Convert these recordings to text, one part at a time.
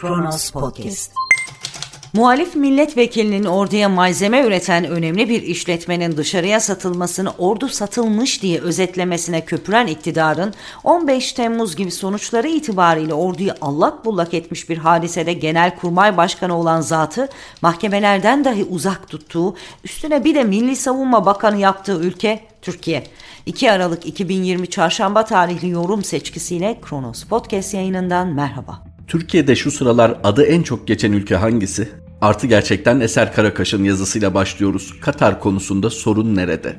Kronos Podcast. Muhalif milletvekilinin orduya malzeme üreten önemli bir işletmenin dışarıya satılmasını ordu satılmış diye özetlemesine köpüren iktidarın 15 Temmuz gibi sonuçları itibariyle orduyu allak bullak etmiş bir hadisede genelkurmay başkanı olan zatı mahkemelerden dahi uzak tuttuğu, üstüne bir de Milli Savunma Bakanı yaptığı ülke Türkiye. 2 Aralık 2020 Çarşamba tarihli yorum seçkisiyle Kronos Podcast yayınından merhaba. Türkiye'de şu sıralar adı en çok geçen ülke hangisi? Artı gerçekten Eser Karakaş'ın yazısıyla başlıyoruz. Katar konusunda sorun nerede?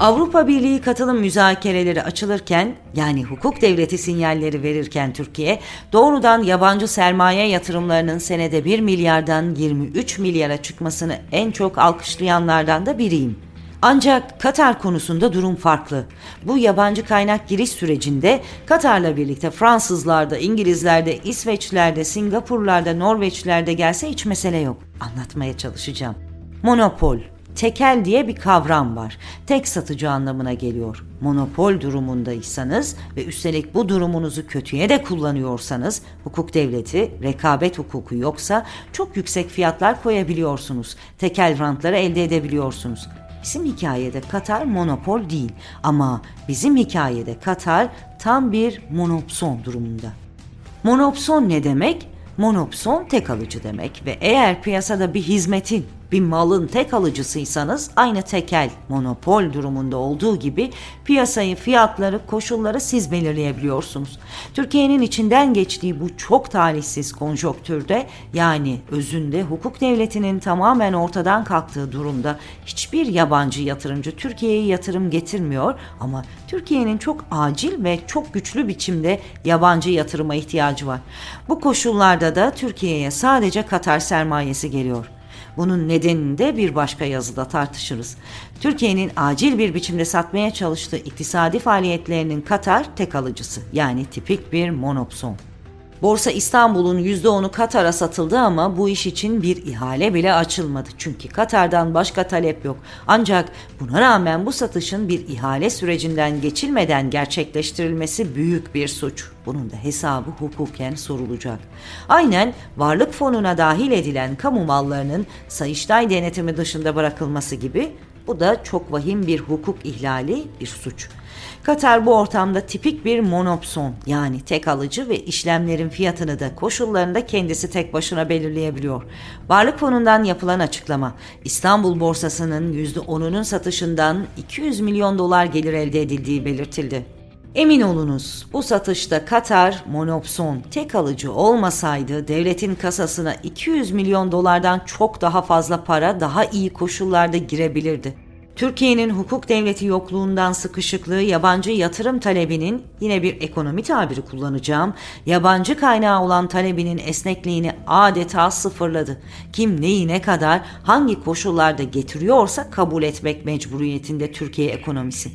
Avrupa Birliği katılım müzakereleri açılırken yani hukuk devleti sinyalleri verirken Türkiye doğrudan yabancı sermaye yatırımlarının senede 1 milyardan 23 milyara çıkmasını en çok alkışlayanlardan da biriyim. Ancak Katar konusunda durum farklı. Bu yabancı kaynak giriş sürecinde Katar'la birlikte Fransızlar da, İngilizler de, İsveçliler de, Singapurlar da, Norveçliler de gelse hiç mesele yok. Anlatmaya çalışacağım. Monopol, tekel diye bir kavram var. Tek satıcı anlamına geliyor. Monopol durumundaysanız ve üstelik bu durumunuzu kötüye de kullanıyorsanız hukuk devleti, rekabet hukuku yoksa çok yüksek fiyatlar koyabiliyorsunuz. Tekel rantları elde edebiliyorsunuz. Bizim hikayede Katar monopol değil ama bizim hikayede Katar tam bir monopson durumunda. Monopson ne demek? Monopson tek alıcı demek ve eğer piyasada bir hizmetin bir malın tek alıcısıysanız aynı tekel monopol durumunda olduğu gibi piyasayı, fiyatları, koşulları siz belirleyebiliyorsunuz. Türkiye'nin içinden geçtiği bu çok talihsiz konjonktürde yani özünde hukuk devletinin tamamen ortadan kalktığı durumda hiçbir yabancı yatırımcı Türkiye'ye yatırım getirmiyor ama Türkiye'nin çok acil ve çok güçlü biçimde yabancı yatırıma ihtiyacı var. Bu koşullarda da Türkiye'ye sadece Katar sermayesi geliyor. Bunun nedenini de bir başka yazıda tartışırız. Türkiye'nin acil bir biçimde satmaya çalıştığı iktisadi faaliyetlerinin Katar tek alıcısı yani tipik bir monopson. Borsa İstanbul'un %10'u Katar'a satıldı ama bu iş için bir ihale bile açılmadı. Çünkü Katar'dan başka talep yok. Ancak buna rağmen bu satışın bir ihale sürecinden geçilmeden gerçekleştirilmesi büyük bir suç. Bunun da hesabı hukuken sorulacak. Aynen varlık fonuna dahil edilen kamu mallarının Sayıştay denetimi dışında bırakılması gibi bu da çok vahim bir hukuk ihlali, bir suç. Katar bu ortamda tipik bir monopson yani tek alıcı ve işlemlerin fiyatını da koşullarını da kendisi tek başına belirleyebiliyor. Varlık fonundan yapılan açıklama İstanbul borsasının %10'unun satışından 200 milyon dolar gelir elde edildiği belirtildi. Emin olunuz bu satışta Katar monopson tek alıcı olmasaydı devletin kasasına 200 milyon dolardan çok daha fazla para daha iyi koşullarda girebilirdi. Türkiye'nin hukuk devleti yokluğundan sıkışıklığı yabancı yatırım talebinin yine bir ekonomi tabiri kullanacağım yabancı kaynağı olan talebinin esnekliğini adeta sıfırladı. Kim neyi ne kadar hangi koşullarda getiriyorsa kabul etmek mecburiyetinde Türkiye ekonomisi.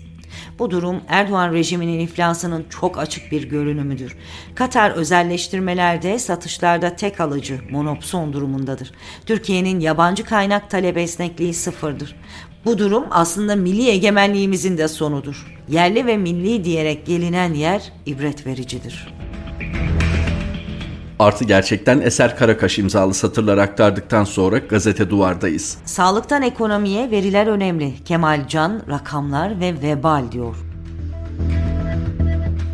Bu durum Erdoğan rejiminin iflasının çok açık bir görünümüdür. Katar özelleştirmelerde satışlarda tek alıcı monopson durumundadır. Türkiye'nin yabancı kaynak talep esnekliği sıfırdır. Bu durum aslında milli egemenliğimizin de sonudur. Yerli ve milli diyerek gelinen yer ibret vericidir. Artı gerçekten Eser Karakaş imzalı satırlar aktardıktan sonra gazete duvardayız. Sağlıktan ekonomiye veriler önemli. Kemal Can, rakamlar ve vebal diyor.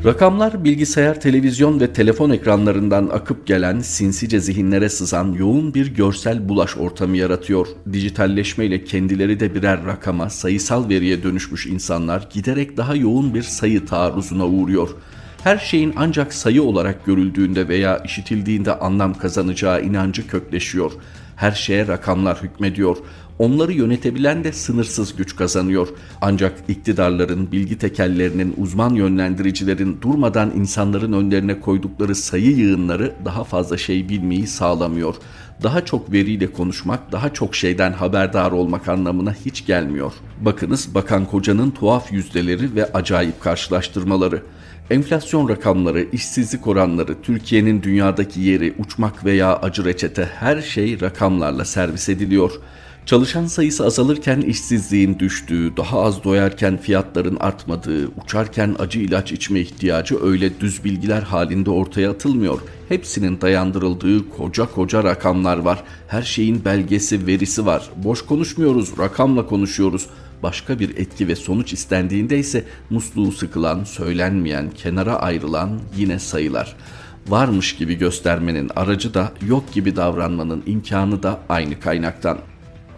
Rakamlar bilgisayar, televizyon ve telefon ekranlarından akıp gelen, sinsice zihinlere sızan yoğun bir görsel bulaş ortamı yaratıyor. Dijitalleşmeyle kendileri de birer rakama, sayısal veriye dönüşmüş insanlar giderek daha yoğun bir sayı taarruzuna uğruyor. Her şeyin ancak sayı olarak görüldüğünde veya işitildiğinde anlam kazanacağı inancı kökleşiyor. Her şeye rakamlar hükmediyor. Onları yönetebilen de sınırsız güç kazanıyor. Ancak iktidarların, bilgi tekellerinin, uzman yönlendiricilerin durmadan insanların önlerine koydukları sayı yığınları daha fazla şey bilmeyi sağlamıyor. Daha çok veriyle konuşmak, daha çok şeyden haberdar olmak anlamına hiç gelmiyor. Bakınız Bakan Koca'nın tuhaf yüzdeleri ve acayip karşılaştırmaları. Enflasyon rakamları, işsizlik oranları, Türkiye'nin dünyadaki yeri, uçmak veya acı reçete her şey rakamlarla servis ediliyor. Çalışan sayısı azalırken işsizliğin düştüğü, daha az doyarken fiyatların artmadığı, uçarken acı ilaç içme ihtiyacı öyle düz bilgiler halinde ortaya atılmıyor. Hepsinin dayandırıldığı koca koca rakamlar var. Her şeyin belgesi, verisi var. Boş konuşmuyoruz, rakamla konuşuyoruz. Başka bir etki ve sonuç istendiğinde ise musluğu sıkılan, söylenmeyen, kenara ayrılan yine sayılar. Varmış gibi göstermenin aracı da yok gibi davranmanın imkanı da aynı kaynaktan.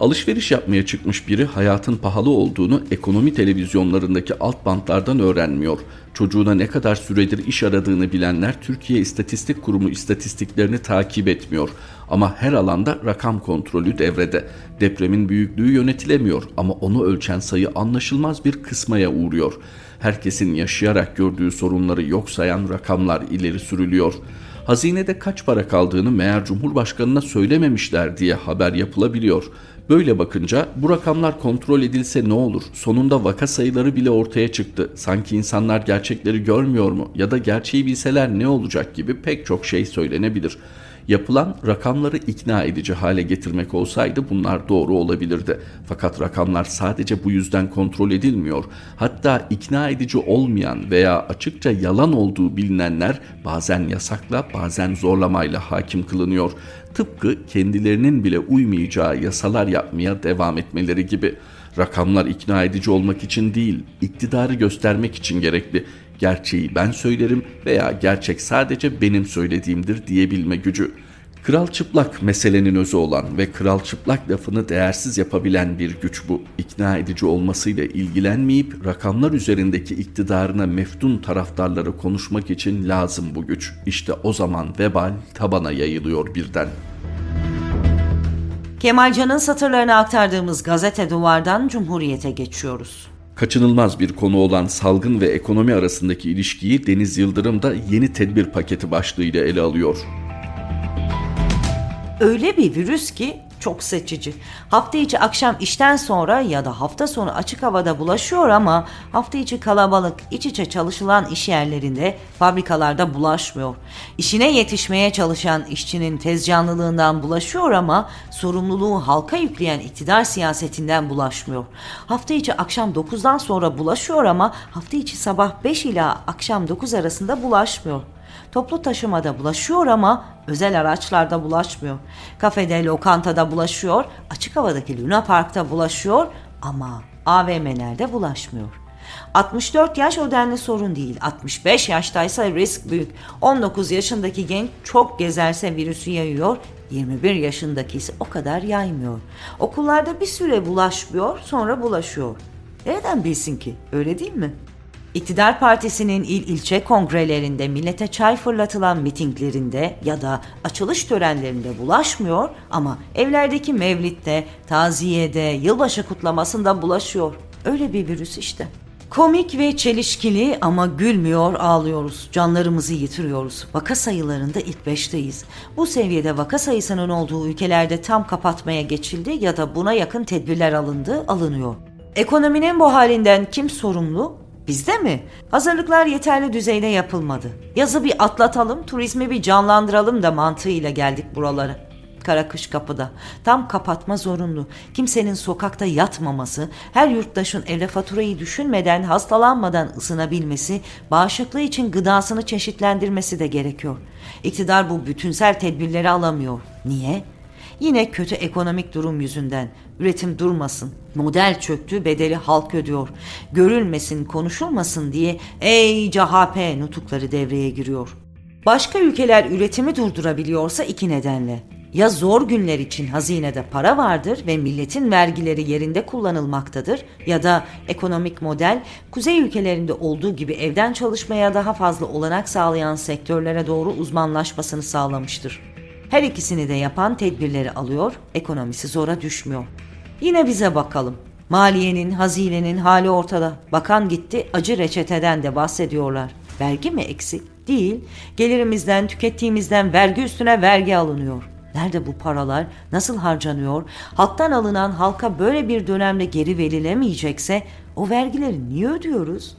Alışveriş yapmaya çıkmış biri hayatın pahalı olduğunu ekonomi televizyonlarındaki alt bantlardan öğrenmiyor. Çocuğuna ne kadar süredir iş aradığını bilenler Türkiye İstatistik Kurumu istatistiklerini takip etmiyor. Ama her alanda rakam kontrolü devrede. Depremin büyüklüğü yönetilemiyor ama onu ölçen sayı anlaşılmaz bir kısmaya uğruyor. Herkesin yaşayarak gördüğü sorunları yok sayan rakamlar ileri sürülüyor. Hazinede kaç para kaldığını meğer Cumhurbaşkanına söylememişler diye haber yapılabiliyor. Böyle bakınca bu rakamlar kontrol edilse ne olur? Sonunda vaka sayıları bile ortaya çıktı. Sanki insanlar gerçekleri görmüyor mu? Ya da gerçeği bilseler ne olacak gibi pek çok şey söylenebilir. Yapılan rakamları ikna edici hale getirmek olsaydı bunlar doğru olabilirdi. Fakat rakamlar sadece bu yüzden kontrol edilmiyor. Hatta ikna edici olmayan veya açıkça yalan olduğu bilinenler bazen yasakla bazen zorlamayla hakim kılınıyor. Tıpkı kendilerinin bile uymayacağı yasalar yapmaya devam etmeleri gibi. Rakamlar ikna edici olmak için değil, iktidarı göstermek için gerekli gerçeği ben söylerim veya gerçek sadece benim söylediğimdir diyebilme gücü. Kral çıplak meselenin özü olan ve kral çıplak lafını değersiz yapabilen bir güç bu. İkna edici olmasıyla ilgilenmeyip rakamlar üzerindeki iktidarına meftun taraftarları konuşmak için lazım bu güç. İşte o zaman vebal tabana yayılıyor birden. Kemalcan'ın satırlarını aktardığımız gazete duvardan Cumhuriyet'e geçiyoruz. Kaçınılmaz bir konu olan salgın ve ekonomi arasındaki ilişkiyi Deniz Yıldırım da yeni tedbir paketi başlığıyla ele alıyor. Öyle bir virüs ki çok seçici. Hafta içi akşam işten sonra ya da hafta sonu açık havada bulaşıyor ama hafta içi kalabalık iç içe çalışılan iş yerlerinde, fabrikalarda bulaşmıyor. İşine yetişmeye çalışan işçinin tez canlılığından bulaşıyor ama sorumluluğu halka yükleyen iktidar siyasetinden bulaşmıyor. Hafta içi akşam 9'dan sonra bulaşıyor ama hafta içi sabah 5 ila akşam 9 arasında bulaşmıyor. Toplu taşımada bulaşıyor ama özel araçlarda bulaşmıyor. Kafede, lokantada bulaşıyor, açık havadaki Luna Park'ta bulaşıyor ama AVM'lerde bulaşmıyor. 64 yaş o denli sorun değil. 65 yaştaysa risk büyük. 19 yaşındaki genç çok gezerse virüsü yayıyor. 21 yaşındaki ise o kadar yaymıyor. Okullarda bir süre bulaşmıyor sonra bulaşıyor. Nereden bilsin ki? Öyle değil mi? İktidar Partisi'nin il ilçe kongrelerinde millete çay fırlatılan mitinglerinde ya da açılış törenlerinde bulaşmıyor ama evlerdeki mevlitte, taziyede, yılbaşı kutlamasında bulaşıyor. Öyle bir virüs işte. Komik ve çelişkili ama gülmüyor ağlıyoruz. Canlarımızı yitiriyoruz. Vaka sayılarında ilk beşteyiz. Bu seviyede vaka sayısının olduğu ülkelerde tam kapatmaya geçildi ya da buna yakın tedbirler alındı, alınıyor. Ekonominin bu halinden kim sorumlu? Bizde mi? Hazırlıklar yeterli düzeyde yapılmadı. Yazı bir atlatalım, turizmi bir canlandıralım da mantığıyla geldik buralara. Kara kış kapıda. Tam kapatma zorunlu. Kimsenin sokakta yatmaması, her yurttaşın evde faturayı düşünmeden, hastalanmadan ısınabilmesi, bağışıklığı için gıdasını çeşitlendirmesi de gerekiyor. İktidar bu bütünsel tedbirleri alamıyor. Niye? Yine kötü ekonomik durum yüzünden. Üretim durmasın. Model çöktü bedeli halk ödüyor. Görülmesin konuşulmasın diye ey CHP nutukları devreye giriyor. Başka ülkeler üretimi durdurabiliyorsa iki nedenle. Ya zor günler için hazinede para vardır ve milletin vergileri yerinde kullanılmaktadır ya da ekonomik model kuzey ülkelerinde olduğu gibi evden çalışmaya daha fazla olanak sağlayan sektörlere doğru uzmanlaşmasını sağlamıştır. Her ikisini de yapan tedbirleri alıyor, ekonomisi zora düşmüyor. Yine bize bakalım. Maliyenin, hazinenin hali ortada. Bakan gitti, acı reçeteden de bahsediyorlar. Vergi mi eksik? Değil. Gelirimizden, tükettiğimizden vergi üstüne vergi alınıyor. Nerede bu paralar? Nasıl harcanıyor? Halktan alınan halka böyle bir dönemde geri verilemeyecekse o vergileri niye ödüyoruz?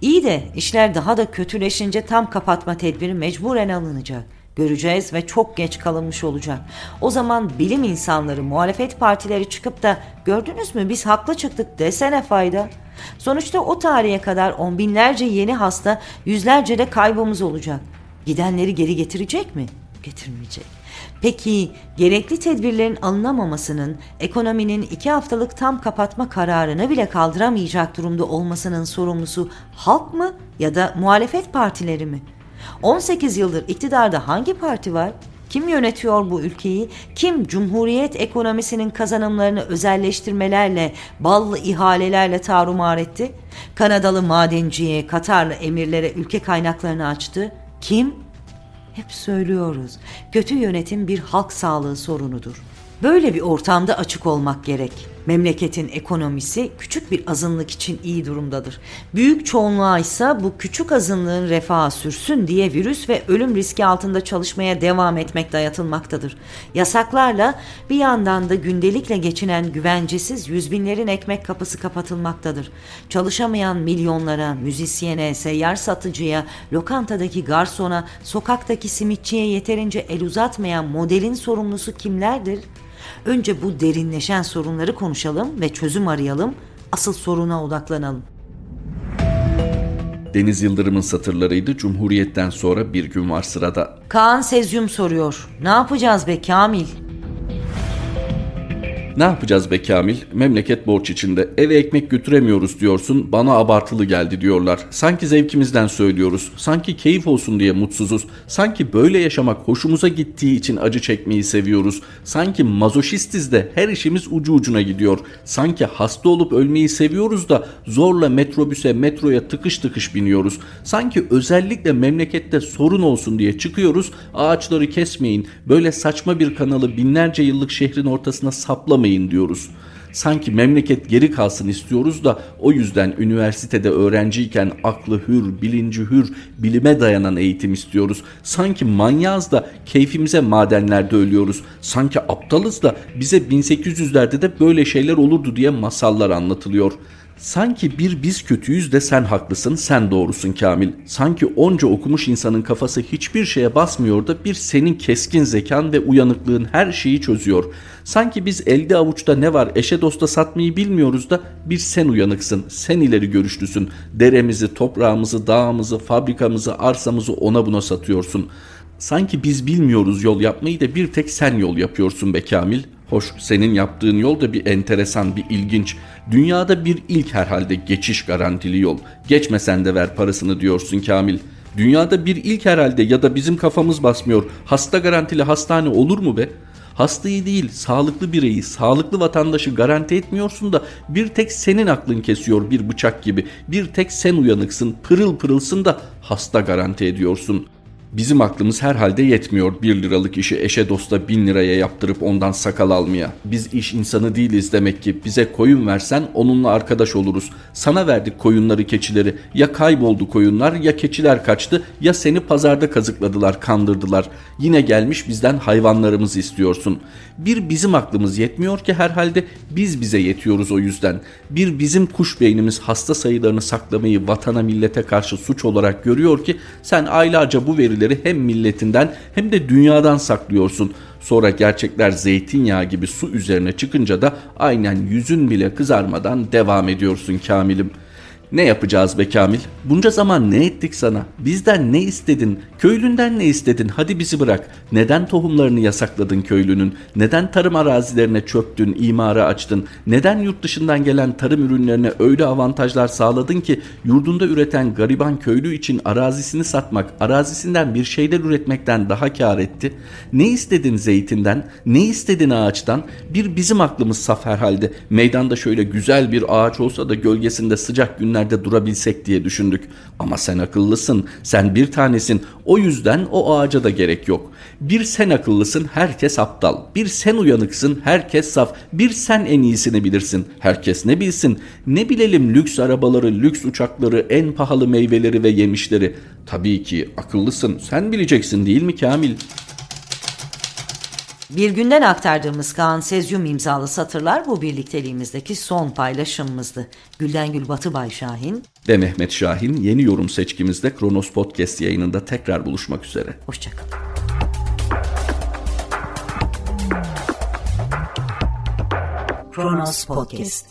İyi de işler daha da kötüleşince tam kapatma tedbiri mecburen alınacak. Göreceğiz ve çok geç kalınmış olacak. O zaman bilim insanları, muhalefet partileri çıkıp da gördünüz mü biz haklı çıktık desene fayda. Sonuçta o tarihe kadar on binlerce yeni hasta, yüzlerce de kaybımız olacak. Gidenleri geri getirecek mi? Getirmeyecek. Peki gerekli tedbirlerin alınamamasının, ekonominin iki haftalık tam kapatma kararını bile kaldıramayacak durumda olmasının sorumlusu halk mı ya da muhalefet partileri mi? 18 yıldır iktidarda hangi parti var? Kim yönetiyor bu ülkeyi? Kim cumhuriyet ekonomisinin kazanımlarını özelleştirmelerle, ballı ihalelerle tarumar etti? Kanadalı madenciye, Katarlı emirlere ülke kaynaklarını açtı. Kim? Hep söylüyoruz. Kötü yönetim bir halk sağlığı sorunudur. Böyle bir ortamda açık olmak gerek. Memleketin ekonomisi küçük bir azınlık için iyi durumdadır. Büyük çoğunluğa ise bu küçük azınlığın refahı sürsün diye virüs ve ölüm riski altında çalışmaya devam etmek dayatılmaktadır. Yasaklarla bir yandan da gündelikle geçinen güvencesiz yüz binlerin ekmek kapısı kapatılmaktadır. Çalışamayan milyonlara, müzisyene, seyyar satıcıya, lokantadaki garsona, sokaktaki simitçiye yeterince el uzatmayan modelin sorumlusu kimlerdir? Önce bu derinleşen sorunları konuşalım ve çözüm arayalım. Asıl soruna odaklanalım. Deniz Yıldırım'ın satırlarıydı. Cumhuriyetten sonra bir gün var sırada. Kaan Sezyum soruyor. Ne yapacağız be Kamil? Ne yapacağız be Kamil? Memleket borç içinde. Eve ekmek götüremiyoruz diyorsun. Bana abartılı geldi diyorlar. Sanki zevkimizden söylüyoruz. Sanki keyif olsun diye mutsuzuz. Sanki böyle yaşamak hoşumuza gittiği için acı çekmeyi seviyoruz. Sanki mazoşistiz de her işimiz ucu ucuna gidiyor. Sanki hasta olup ölmeyi seviyoruz da zorla metrobüse, metroya tıkış tıkış biniyoruz. Sanki özellikle memlekette sorun olsun diye çıkıyoruz. Ağaçları kesmeyin. Böyle saçma bir kanalı binlerce yıllık şehrin ortasına saplamayın kalmayın diyoruz. Sanki memleket geri kalsın istiyoruz da o yüzden üniversitede öğrenciyken aklı hür, bilinci hür, bilime dayanan eğitim istiyoruz. Sanki manyağız da keyfimize madenlerde ölüyoruz. Sanki aptalız da bize 1800'lerde de böyle şeyler olurdu diye masallar anlatılıyor.'' Sanki bir biz kötüyüz de sen haklısın, sen doğrusun Kamil. Sanki onca okumuş insanın kafası hiçbir şeye basmıyor da bir senin keskin zekan ve uyanıklığın her şeyi çözüyor. Sanki biz elde avuçta ne var eşe dosta satmayı bilmiyoruz da bir sen uyanıksın, sen ileri görüşlüsün. Deremizi, toprağımızı, dağımızı, fabrikamızı, arsamızı ona buna satıyorsun. Sanki biz bilmiyoruz yol yapmayı da bir tek sen yol yapıyorsun be Kamil. Hoş senin yaptığın yol da bir enteresan, bir ilginç. Dünyada bir ilk herhalde geçiş garantili yol. Geçmesen de ver parasını diyorsun Kamil. Dünyada bir ilk herhalde ya da bizim kafamız basmıyor. Hasta garantili hastane olur mu be? Hastayı değil, sağlıklı bireyi, sağlıklı vatandaşı garanti etmiyorsun da bir tek senin aklın kesiyor bir bıçak gibi. Bir tek sen uyanıksın, pırıl pırılsın da hasta garanti ediyorsun.'' Bizim aklımız herhalde yetmiyor bir liralık işi eşe dosta bin liraya yaptırıp ondan sakal almaya. Biz iş insanı değiliz demek ki. Bize koyun versen onunla arkadaş oluruz. Sana verdik koyunları keçileri. Ya kayboldu koyunlar ya keçiler kaçtı ya seni pazarda kazıkladılar kandırdılar. Yine gelmiş bizden hayvanlarımızı istiyorsun. Bir bizim aklımız yetmiyor ki herhalde biz bize yetiyoruz o yüzden. Bir bizim kuş beynimiz hasta sayılarını saklamayı vatana millete karşı suç olarak görüyor ki sen aylarca bu verileri verileri hem milletinden hem de dünyadan saklıyorsun. Sonra gerçekler zeytinyağı gibi su üzerine çıkınca da aynen yüzün bile kızarmadan devam ediyorsun Kamil'im.'' Ne yapacağız be Kamil? Bunca zaman ne ettik sana? Bizden ne istedin? Köylünden ne istedin? Hadi bizi bırak. Neden tohumlarını yasakladın köylünün? Neden tarım arazilerine çöktün, imara açtın? Neden yurt dışından gelen tarım ürünlerine öyle avantajlar sağladın ki yurdunda üreten gariban köylü için arazisini satmak, arazisinden bir şeyler üretmekten daha kar etti? Ne istedin zeytinden? Ne istedin ağaçtan? Bir bizim aklımız saf herhalde. Meydanda şöyle güzel bir ağaç olsa da gölgesinde sıcak günler günlerde durabilsek diye düşündük. Ama sen akıllısın, sen bir tanesin. O yüzden o ağaca da gerek yok. Bir sen akıllısın, herkes aptal. Bir sen uyanıksın, herkes saf. Bir sen en iyisini bilirsin, herkes ne bilsin. Ne bilelim lüks arabaları, lüks uçakları, en pahalı meyveleri ve yemişleri. Tabii ki akıllısın, sen bileceksin değil mi Kamil?'' Bir günden aktardığımız Kaan Sezyum imzalı satırlar bu birlikteliğimizdeki son paylaşımımızdı. Gülden Gül Batı Bay Şahin ve Mehmet Şahin yeni yorum seçkimizde Kronos Podcast yayınında tekrar buluşmak üzere. Hoşçakalın. Kronos Podcast